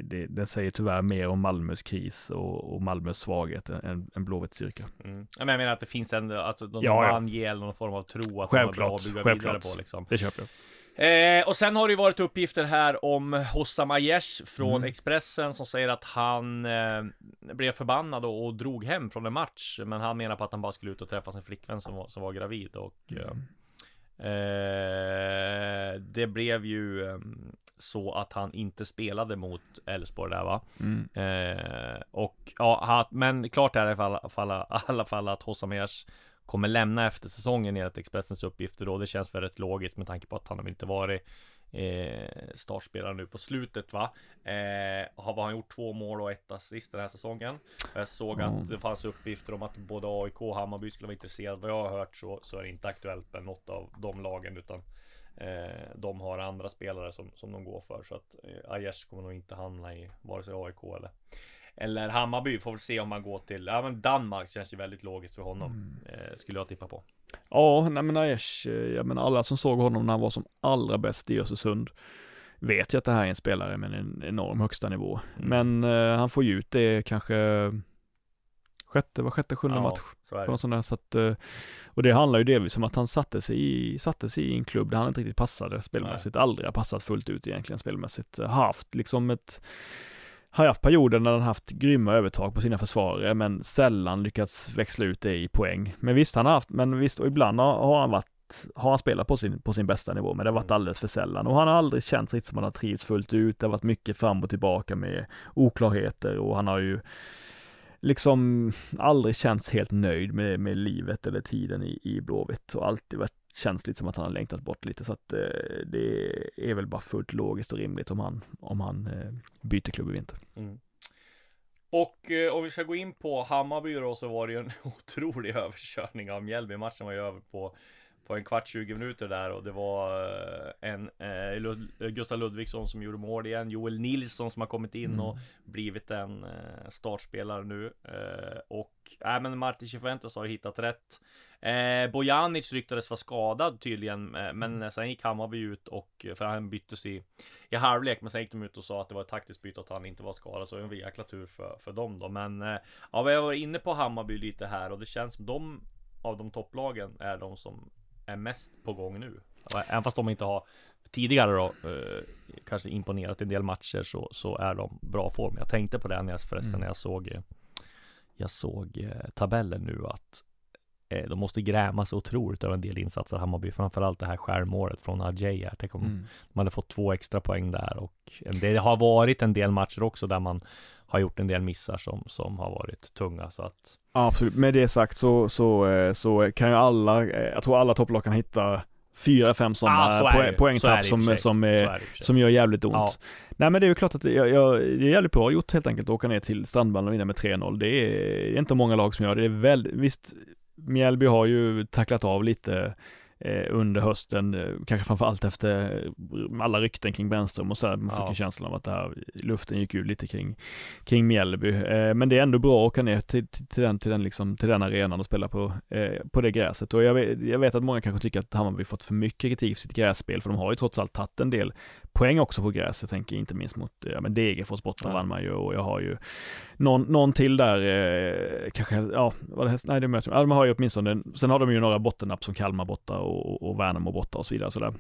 det, det säger tyvärr mer om Malmös kris och, och Malmös svaghet än, än Blåvitts styrka. Mm. Jag menar att det finns ändå, alltså de Ja, ja. anger någon form av tro att de är bra Självklart, att bygga självklart. vidare på liksom. Det köper jag. Eh, och sen har det ju varit uppgifter här om Hossam Aiesh från Mm. Expressen som säger att han eh, blev förbannad och, och drog hem från en match. Men han menar på att han bara skulle ut och träffa sin flickvän som var, som var gravid och eh, eh, det blev ju eh, så att han inte spelade mot Elfsborg där va. Mm. Eh, och ja, men klart är i alla fall, fall, alla fall att Hossam Aiesh kommer lämna efter säsongen enligt Expressens uppgifter då. Det känns väl rätt logiskt med tanke på att han har inte varit eh, startspelare nu på slutet va. Eh, har han gjort två mål och ett assist den här säsongen. Jag såg Ja. att det fanns uppgifter om att både AIK och Hammarby skulle vara intresserade. Vad jag har hört så, så är det inte aktuellt med något av de lagen utan eh, de har andra spelare som, som de går för. Så att eh, Aiesh kommer nog inte hamna i vare sig AIK eller eller Hammarby får väl se om man går till, ja men Danmark känns ju väldigt logiskt för honom. Eh, skulle jag tippa på. Ja, nej men Aiesh, eh, jag menar alla som såg honom när han var som allra bäst i Östersund vet ju att det här är en spelare med en enorm högsta nivå. Mm. Men eh, han får ju ut det kanske sjätte, var sjätte, sjunde match så är på något sånt där, så att, eh, och det handlar ju delvis om att han satte sig i, satte sig i en klubb där han inte riktigt passade spelmässigt, aldrig har passat fullt ut egentligen spelmässigt, har haft liksom ett har haft perioder när han haft grymma övertag på sina försvarare men sällan lyckats växla ut det i poäng. Men visst, han har haft, men visst, och ibland har, han varit har han spelat på sin, på sin bästa nivå, men det har varit Mm. alldeles för sällan. Och han har aldrig känt riktigt som han har trivts fullt ut. Det har varit mycket fram och tillbaka med oklarheter och han har ju liksom aldrig känts helt nöjd med, med livet eller tiden i, i Blåvitt och alltid varit, känns lite som att han har längtat bort lite så att eh, det är väl bara fullt logiskt och rimligt om han, om han eh, byter klubb i vinter. Mm. Och eh, om vi ska gå in på Hammarby då så var det ju en (laughs) otrolig överkörning av Mjällby. Matchen var ju över på, på en kvart 20 minuter där och det var eh, en eh, Lud Gustav Ludvigsson som gjorde mål igen. Joel Nilsson som har kommit in och blivit en eh, startspelare nu. Eh, och även Martin Cifuentes har hittat rätt. Eh, Bojanic ryktades vara skadad tydligen, eh, men sen gick Hammarby ut och, för han byttes i, i halvlek, men sen gick de ut och sa att det var ett taktiskt byte och att han inte var skadad, så det var en jäkla tur för, för dem då. Men eh, ja, vi har varit inne på Hammarby lite här och det känns som de av de topplagen är de som är mest på gång nu. Även fast de inte har tidigare då eh, kanske imponerat en del matcher så, så är de bra form. Jag tänkte på det när jag, förresten Mm. när jag såg jag såg eh, tabellen nu att de måste gräma sig otroligt över en del insatser Hammarby, framförallt det här skärmålet från Ajay här. Tänk om Mm. man hade fått två extra poäng där och det har varit en del matcher också där man har gjort en del missar som, som har varit tunga så att Ja, absolut. Med det sagt så, så, eh, så kan ju alla, eh, jag tror alla topplag kan hitta fyra, fem sådana Ja, så poäng, poängtapp som, som, så är, som gör jävligt ont. Ja. Nej men det är ju klart att jag, jag, det är jävligt bra gjort helt enkelt att åka ner till Strandvallen och vinna med 3-0. Det är, det är inte många lag som gör det. Det är väl, visst, Mjällby har ju tacklat av lite eh, under hösten, eh, kanske framförallt efter eh, alla rykten kring Brännström och så där. Man fick Ja. en känsla av att det här, luften gick ur lite kring, kring Mjällby. Eh, men det är ändå bra att åka ner till, till, till, den, till, den, liksom, till den arenan och spela på, eh, på det gräset. Och jag vet, jag vet att många kanske tycker att Hammarby fått för mycket kritik för sitt grässpel, för de har ju trots allt tagit en del poäng också på gräs. Jag tänker inte minst mot, ja men Degerfors borta Ja. vann man ju och jag har ju någon, någon till där, eh, kanske, ja, vad det, här- nej det möter ja, de har ju åtminstone, sen har de ju några bottennapp som Kalmar borta och, och, Värnamo borta och så vidare sådär.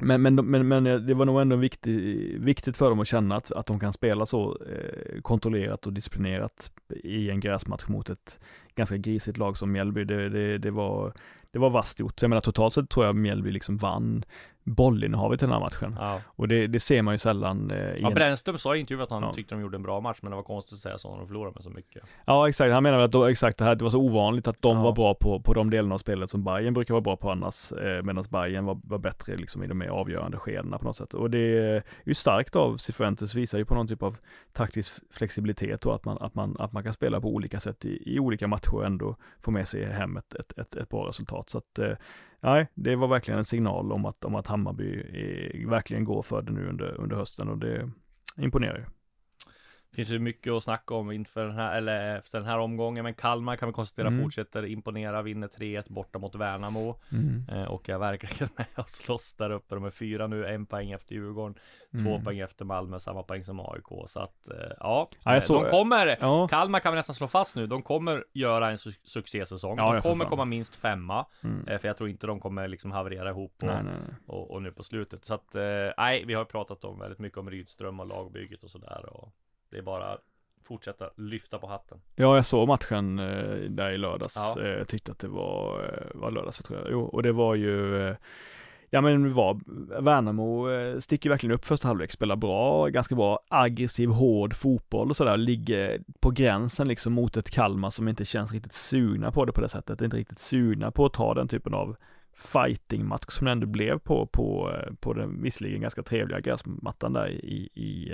Men, men, men, men det var nog ändå viktigt, viktigt för dem att känna att, att de kan spela så eh, kontrollerat och disciplinerat i en gräsmatch mot ett ganska grisigt lag som Mjällby. Det, det, det var, det var vasst gjort. Jag menar totalt sett tror jag Mjällby liksom vann bollinnehavet i den här matchen. Ja. Och det, det ser man ju sällan eh, Ja, Brännström sa i intervjun att han Ja. tyckte de gjorde en bra match, men det var konstigt att säga så när de förlorade med så mycket. Ja exakt, han menar att då, exakt det här, det var så ovanligt att de Ja. var bra på, på de delarna av spelet som Bayern brukar vara bra på annars, eh, medan Bayern var, var bättre liksom i de mer avgörande skedena på något sätt. Och det är ju starkt av Cifuentes, visar ju på någon typ av taktisk flexibilitet och att man, att man, att man kan spela på olika sätt i, i olika matcher och ändå få med sig hem ett, ett, ett, ett bra resultat. Så att, eh, nej, det var verkligen en signal om att, om att Hammarby är, verkligen går för det nu under, under hösten och det imponerar ju. Finns ju mycket att snacka om inför den här, eller efter den här omgången. Men Kalmar kan vi konstatera Mm. fortsätter imponera, vinner 3-1 borta mot Värnamo. Mm. Eh, och är verkligen (laughs) med och slåss där uppe. De är fyra nu, en poäng efter Djurgården, två Mm. poäng efter Malmö, samma poäng som AIK. Så att, eh, ja, Ja, eh, såg- de kommer, Ja. Kalmar kan vi nästan slå fast nu, de kommer göra en su- succésäsong. Ja, de kommer komma minst femma, Mm. eh, för jag tror inte de kommer liksom haverera ihop och, Nej, nej, nej. och, och nu på slutet. Så att, eh, nej, vi har pratat om väldigt mycket om Rydström och lagbygget och sådär. Och det är bara fortsätta lyfta på hatten. Ja, jag såg matchen eh, där i lördags. Ja. Eh, jag tyckte att det var, eh, var lördags, tror jag. Jo, och det var ju, ja men det var, Värnamo sticker verkligen upp första halvlek, spelar bra, ganska bra, aggressiv, hård fotboll och sådär, ligger på gränsen liksom mot ett Kalmar som inte känns riktigt sugna på det på det sättet, inte riktigt sugna på att ta den typen av fighting-match som det ändå blev på, på, på den visserligen ganska trevliga gräsmattan där i, i,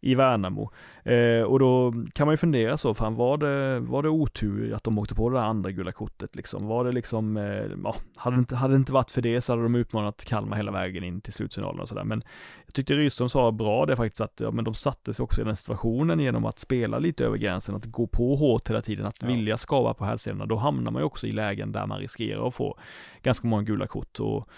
i Värnamo. Eh, och då kan man ju fundera så, fan var det, var det otur att de åkte på det där andra gula kortet liksom? Var det liksom, eh, ja, hade det, inte, hade det inte varit för det så hade de utmanat Kalmar hela vägen in till slutsignalen och sådär. Men jag tyckte Rydström sa bra det faktiskt att, ja men de satte sig också i den situationen genom att spela lite över gränsen, att gå på hårt hela tiden, att Ja. vilja skava på hälsenorna. Då hamnar man ju också i lägen där man riskerar att få ganska många gula kort och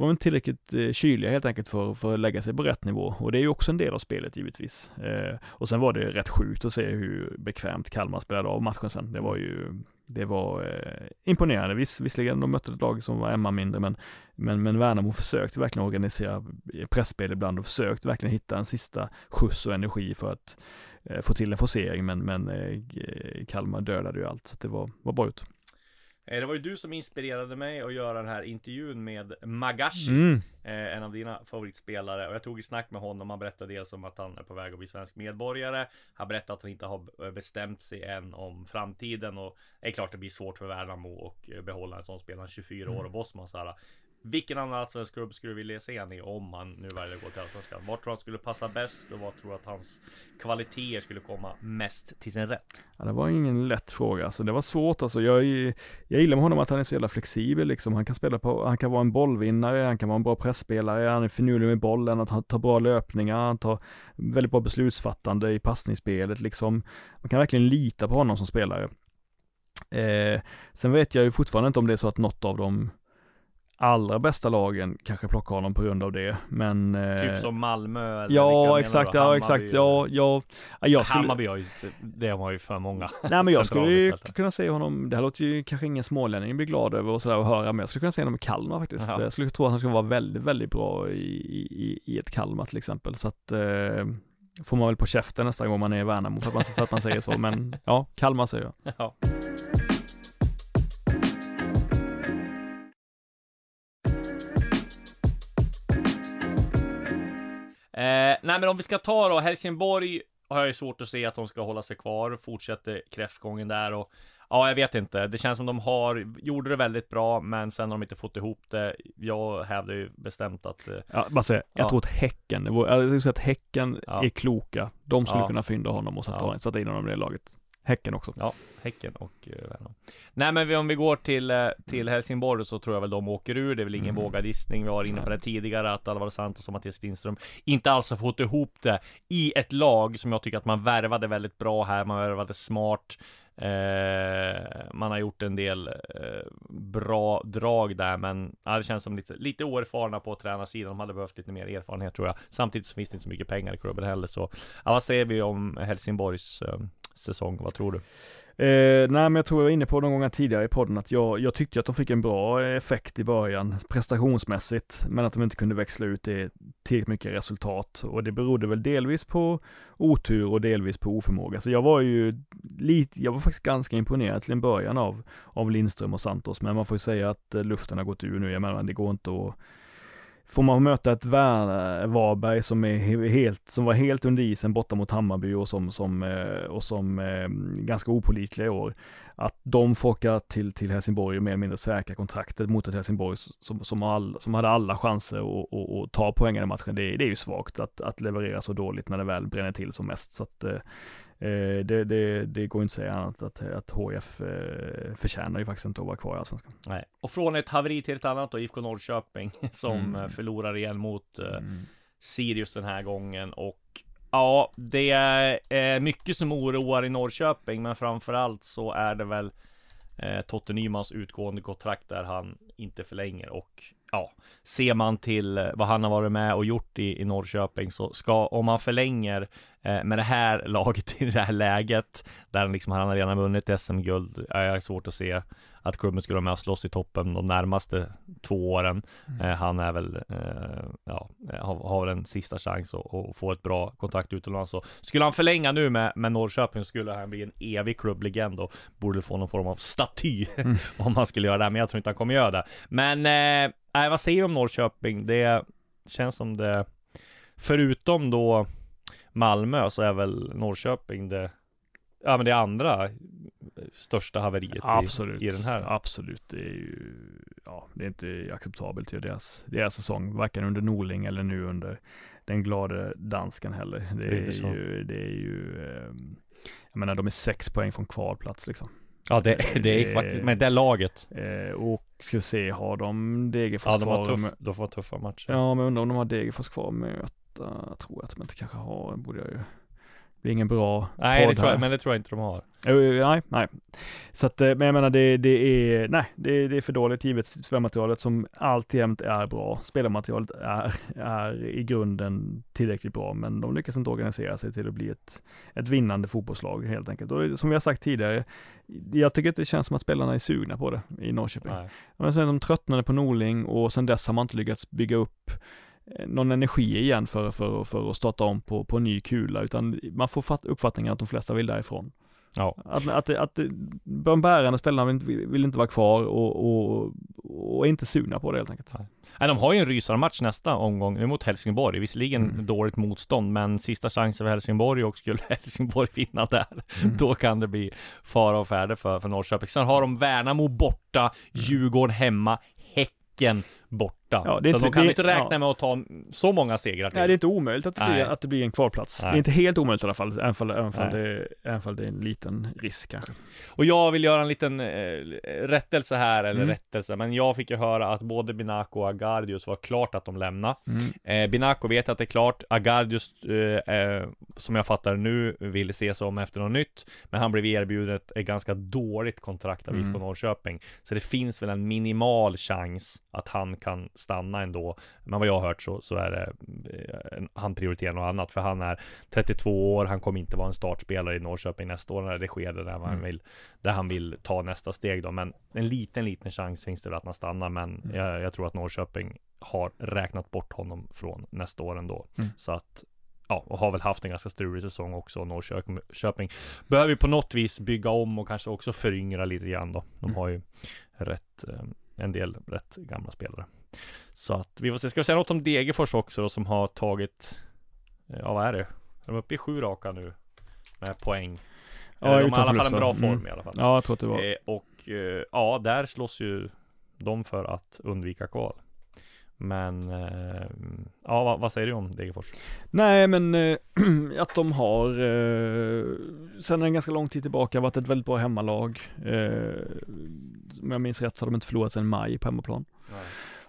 var inte tillräckligt eh, kyliga helt enkelt för, för att lägga sig på rätt nivå. Och det är ju också en del av spelet givetvis. Eh, och sen var det rätt sjukt att se hur bekvämt Kalmar spelade av matchen sen. Det var ju, det var eh, imponerande. Viss, visserligen de mötte ett lag som var Emma mindre, men, men, men Värnamo försökte verkligen organisera eh, pressspel ibland och försökte verkligen hitta en sista skjuts och energi för att eh, få till en forcering, men, men eh, Kalmar dödade ju allt, så att det var, var bra ut. Eh, Det var ju du som inspirerade mig att göra den här intervjun med Magashi. Mm. Eh, en av dina favoritspelare och jag tog i snack med honom. Han berättade dels om att han är på väg att bli svensk medborgare. Han berättade att han inte har eh, bestämt sig än om framtiden och det är klart det blir svårt för Värnamo och eh, behålla en sån spelare, 24 år och Bosman så här. Vilken annan allsvensk klubb skulle du vilja se han i om han nu väljer att gå till allsvenskan? Vart tror du han skulle passa bäst och vad tror du att hans kvaliteter skulle komma mest till sin rätt? Ja, det var ingen lätt fråga, alltså det var svårt alltså. Jag, jag gillar med honom att han är så jävla flexibel liksom. Han kan spela på, han kan vara en bollvinnare, han kan vara en bra pressspelare, han är finurlig med bollen, han tar bra löpningar, han tar väldigt bra beslutsfattande i passningsspelet liksom. Man kan verkligen lita på honom som spelare. Eh, sen vet jag ju fortfarande inte om det är så att något av dem allra bästa lagen kanske plockar honom på grund av det, men... eh, Typ som Malmö eller Ja, exakt, ja exakt, ja, ja, ja jag skulle... Hammarby har ju, det har ju för många. (laughs) Nej men jag skulle ju kunna se honom, det här låter ju kanske ingen smålänning blir glad över och sådär att höra, men jag skulle kunna se honom i Kalmar faktiskt. Ja. Jag skulle tro att han skulle vara väldigt, väldigt bra i, i, i ett Kalmar till exempel. Så att eh, får man väl på käften nästa gång man är i Värnamo för att man, för att man säger så, men (laughs) ja, Kalmar säger jag. Ja. Nej men om vi ska ta då Helsingborg har jag ju svårt att se att de ska hålla sig kvar, fortsätter kräftgången där och ja, jag vet inte. Det känns som de har, gjorde det väldigt bra, men sen har de inte fått ihop det. Jag hävdar ju bestämt att eh, Ja, bara säga, jag Ja. tror att Häcken, jag säga att Häcken Ja. är kloka. De skulle Ja. kunna fynda honom och sätta, Ja. sätta in honom i det laget. Häcken också. Ja, Häcken och uh, Värnamo. Nej men om vi går till, eh, till Helsingborg så tror jag väl de åker ur. Det är väl ingen Mm. vågad gissning. Vi var inne på det tidigare att Alvaro Santos och Mattias Lindström inte alls har fått ihop det i ett lag som jag tycker att man värvade väldigt bra här. Man värvade smart. Eh, man har gjort en del eh, bra drag där, men ja, det känns som lite, lite oerfarna på tränarsidan. De hade behövt lite mer erfarenhet tror jag. Samtidigt så finns det inte så mycket pengar i klubben heller, så ja, vad säger vi om Helsingborgs eh, säsong? Vad tror du? Eh, nej men jag tror jag var inne på någon gång tidigare i podden att jag, jag tyckte att de fick en bra effekt i början prestationsmässigt men att de inte kunde växla ut det tillräckligt mycket resultat och det berodde väl delvis på otur och delvis på oförmåga. Så jag var ju lite, jag var faktiskt ganska imponerad till en början av, av Lindström och Santos men man får ju säga att eh, luften har gått ur nu. Jag menar det går inte att Får man möta ett Varberg som är helt, som var helt under isen borta mot Hammarby och som, som, eh, och som eh, ganska opolitliga i år. Att de får åka till, till Helsingborg och mer eller mindre säkra kontraktet mot ett Helsingborg som, som, all, som hade alla chanser att, att, att ta poängen i matchen. Det, det är ju svagt att, att leverera så dåligt när det väl bränner till som mest. Så att, eh, eh, eh, det, det, det går inte att säga annat att, att HF eh, förtjänar ju faktiskt inte att vara kvar i Allsvenskan. Nej. Och från ett haveri till ett annat då, IFK Norrköping (laughs) som Mm. eh, förlorar igen mot eh, Mm. Sirius den här gången och Ja, det är mycket som oroar i Norrköping, men framförallt så är det väl eh, Totte Nymans utgående kontrakt där han inte förlänger och ja, ser man till eh, vad han har varit med och gjort i, i Norrköping så ska, om man förlänger eh, med det här (laughs) laget i det här läget, där liksom han har redan vunnit SM-guld, är jag svårt att se att klubben skulle vara med och slåss i toppen de närmaste två åren. Mm. Eh, han är väl, eh, ja, har, har en sista chans att, att få ett bra kontrakt utomlands. Så skulle han förlänga nu med, med Norrköping skulle han bli en evig klubblegend och borde få någon form av staty (laughs) Mm. om han skulle göra det. Men jag tror inte han kommer göra det. Men, eh, nej, vad säger du om Norrköping? Det känns som det, förutom då Malmö så är väl Norrköping det, ja men det andra största haveriet Absolut, i, i den här. absolut. Det är ju, ja, det är inte acceptabelt i deras, deras säsong, varken under Norling eller nu under den glade dansken heller. Det Det är är så. ju, det är ju, ehm, jag menar de är sex poäng från kvalplats liksom. Ja det, det är faktiskt, med det laget. Eh, och ska vi se, har de Degerfors Ja de kvar? har, med- tuff, de får tuffa matcher. Ja, men undrar om de har Degerfors kvar att möta, tror jag att de inte kanske har, borde jag ju. Blir ingen bra Nej det tror jag, men det tror jag inte de har. Jo, nej, nej. Så att, eh, men jag menar det, det är, nej, det, det är för dåligt givet spelmaterialet som alltjämt är bra. Spelarmaterialet är, är i grunden tillräckligt bra, men de lyckas inte organisera sig till att bli ett, ett vinnande fotbollslag helt enkelt. Och som vi har sagt tidigare, jag tycker att det känns som att spelarna är sugna på det i Norrköping. Nej. Men sen de tröttnade på Norling och sen dess har man inte lyckats bygga upp någon energi igen för, för, för att starta om på, på ny kula, utan man får fatt, uppfattningen att de flesta vill därifrån. Ja. Att, att, att de bärande spelarna vill, inte- vill inte vara kvar och, och, och är inte sugna på det helt enkelt. Nej, de har ju en rysarmatch nästa omgång nu mot Helsingborg. Visserligen Mm. dåligt motstånd, men sista chansen för Helsingborg och skulle (laughs) Helsingborg vinna där, Mm. då kan det bli fara och färde för, för Norrköping. Sen har de Värnamo borta, Djurgården hemma, Häcken borta. Ja, det är så inte- de kan det- inte räkna ja. med att ta så många segrar till. Nej, det är inte omöjligt att det, blir, att det blir en kvalplats. Nej. Det är inte helt omöjligt i alla fall, även fall, även fall, Nej. det, även fall det är en liten risk kanske. Och jag vill göra en liten eh, rättelse här, eller Mm. rättelse, men jag fick ju höra att både Binaco och Agardius var klart att de lämnar. Mm. Eh, Binaco vet att det är klart. Agardius, eh, eh, som jag fattar nu, vill se sig om efter något nytt. Men han blev erbjuden ett, ett ganska dåligt kontrakt av IFK Mm. Norrköping. Så det finns väl en minimal chans att han kan stanna ändå. Men vad jag har hört så, så är det, eh, han prioriterar något annat. För han är 32 år, han kommer inte vara en startspelare i Norrköping nästa år när det sker där han Mm. vill, där han vill ta nästa steg då. Men en liten, liten chans finns det att han stannar. Men Mm. jag, jag tror att Norrköping har räknat bort honom från nästa år ändå. Mm. Så att, ja, och har väl haft en ganska strulig säsong också. Norrköping behöver ju på något vis bygga om och kanske också föryngra lite grann då. De Mm. har ju rätt, eh, en del rätt gamla spelare. Så att vi får se. Ska vi säga något om Degerfors också då, som har tagit, eh, ja vad är det? De är uppe i sju raka nu med poäng. Ja, de har i alla fall en bra form Mm. i alla fall. Ja, jag tror att det var. Eh, och eh, ja, där slåss ju de för att undvika kval. Men eh, ja, vad, vad säger du om Degerfors? Nej, men eh, (clears throat) att de har eh, sedan en ganska lång tid tillbaka varit ett väldigt bra hemmalag. Om jag minns rätt så har de inte förlorat sedan maj på hemmaplan.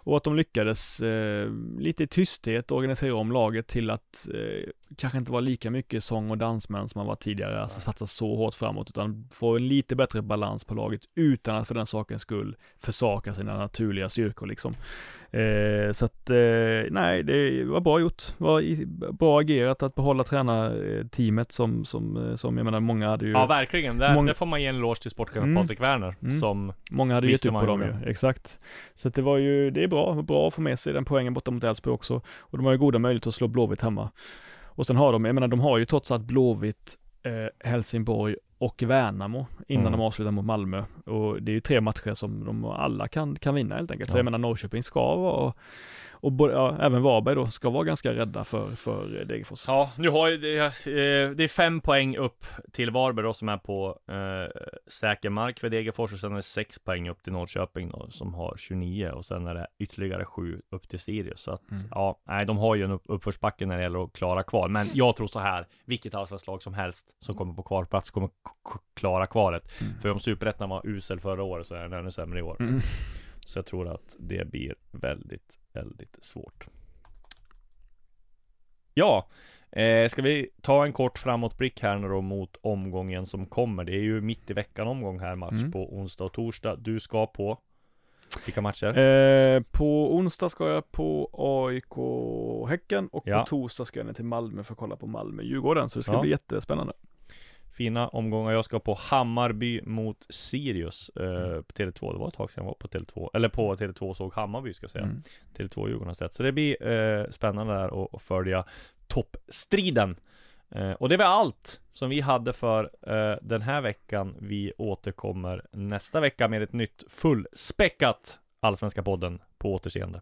Och att de lyckades eh, lite i tysthet organisera om laget till att eh, kanske inte vara lika mycket sång och dansmän som man var tidigare, alltså satsa så hårt framåt, utan få en lite bättre balans på laget utan att för den sakens skull försaka sina naturliga styrkor liksom. Eh, så att, eh, nej, det var bra gjort. Var bra agerat att behålla tränarteamet som, som, eh, som jag menar, många hade ju Ja, verkligen. Där, Många- där får man ge en eloge till sportchefen Mm. Patrik Werner Mm. som Många hade gett upp på dem ju, exakt. Så att det var ju, det är bra, bra att få med sig den poängen borta mot Elfsborg också. Och de har ju goda möjligheter att slå Blåvitt hemma. Och sen har de, jag menar de har ju trots allt Blåvitt, eh, Helsingborg och Värnamo innan Mm. de avslutar mot Malmö. Och det är ju tre matcher som de alla kan, kan vinna helt enkelt. Så Ja. jag menar Norrköping ska vara, och både, ja, även Varberg då, ska vara ganska rädda för, för Degerfors. Ja, nu har ju det, eh, det är fem poäng upp till Varberg då som är på eh, säker mark för Degerfors och sen är det sex poäng upp till Norrköping då som har 29 och sen är det ytterligare sju upp till Sirius. Så att Mm. ja, nej, de har ju en upp, uppförsbacke när det gäller att klara kval. Men jag tror så här, vilket allsvenskt som helst som kommer på kvalplats kommer klara kvalet. För om superettan var usel förra året så är den ännu sämre i år. Mm. Så jag tror att det blir väldigt, väldigt svårt. Ja, eh, ska vi ta en kort framåtblick här nu då mot omgången som kommer? Det är ju mitt i veckan omgång här, match Mm. på onsdag och torsdag. Du ska på vilka matcher? Eh, på onsdag ska jag på AIK Häcken och Ja. på torsdag ska jag ner till Malmö för att kolla på Malmö Djurgården så det ska Ja. bli jättespännande. Fina omgångar. Jag ska på Hammarby mot Sirius eh, på Tele2. Det var ett tag sedan jag var på Tele2, eller på Tele2 och såg Hammarby ska jag säga. Mm. Tele2 Djurgården har sett. Så det blir eh, spännande där att- att följa toppstriden. Eh, och det var allt som vi hade för eh, den här veckan. Vi återkommer nästa vecka med ett nytt fullspäckat Allsvenska podden på återseende.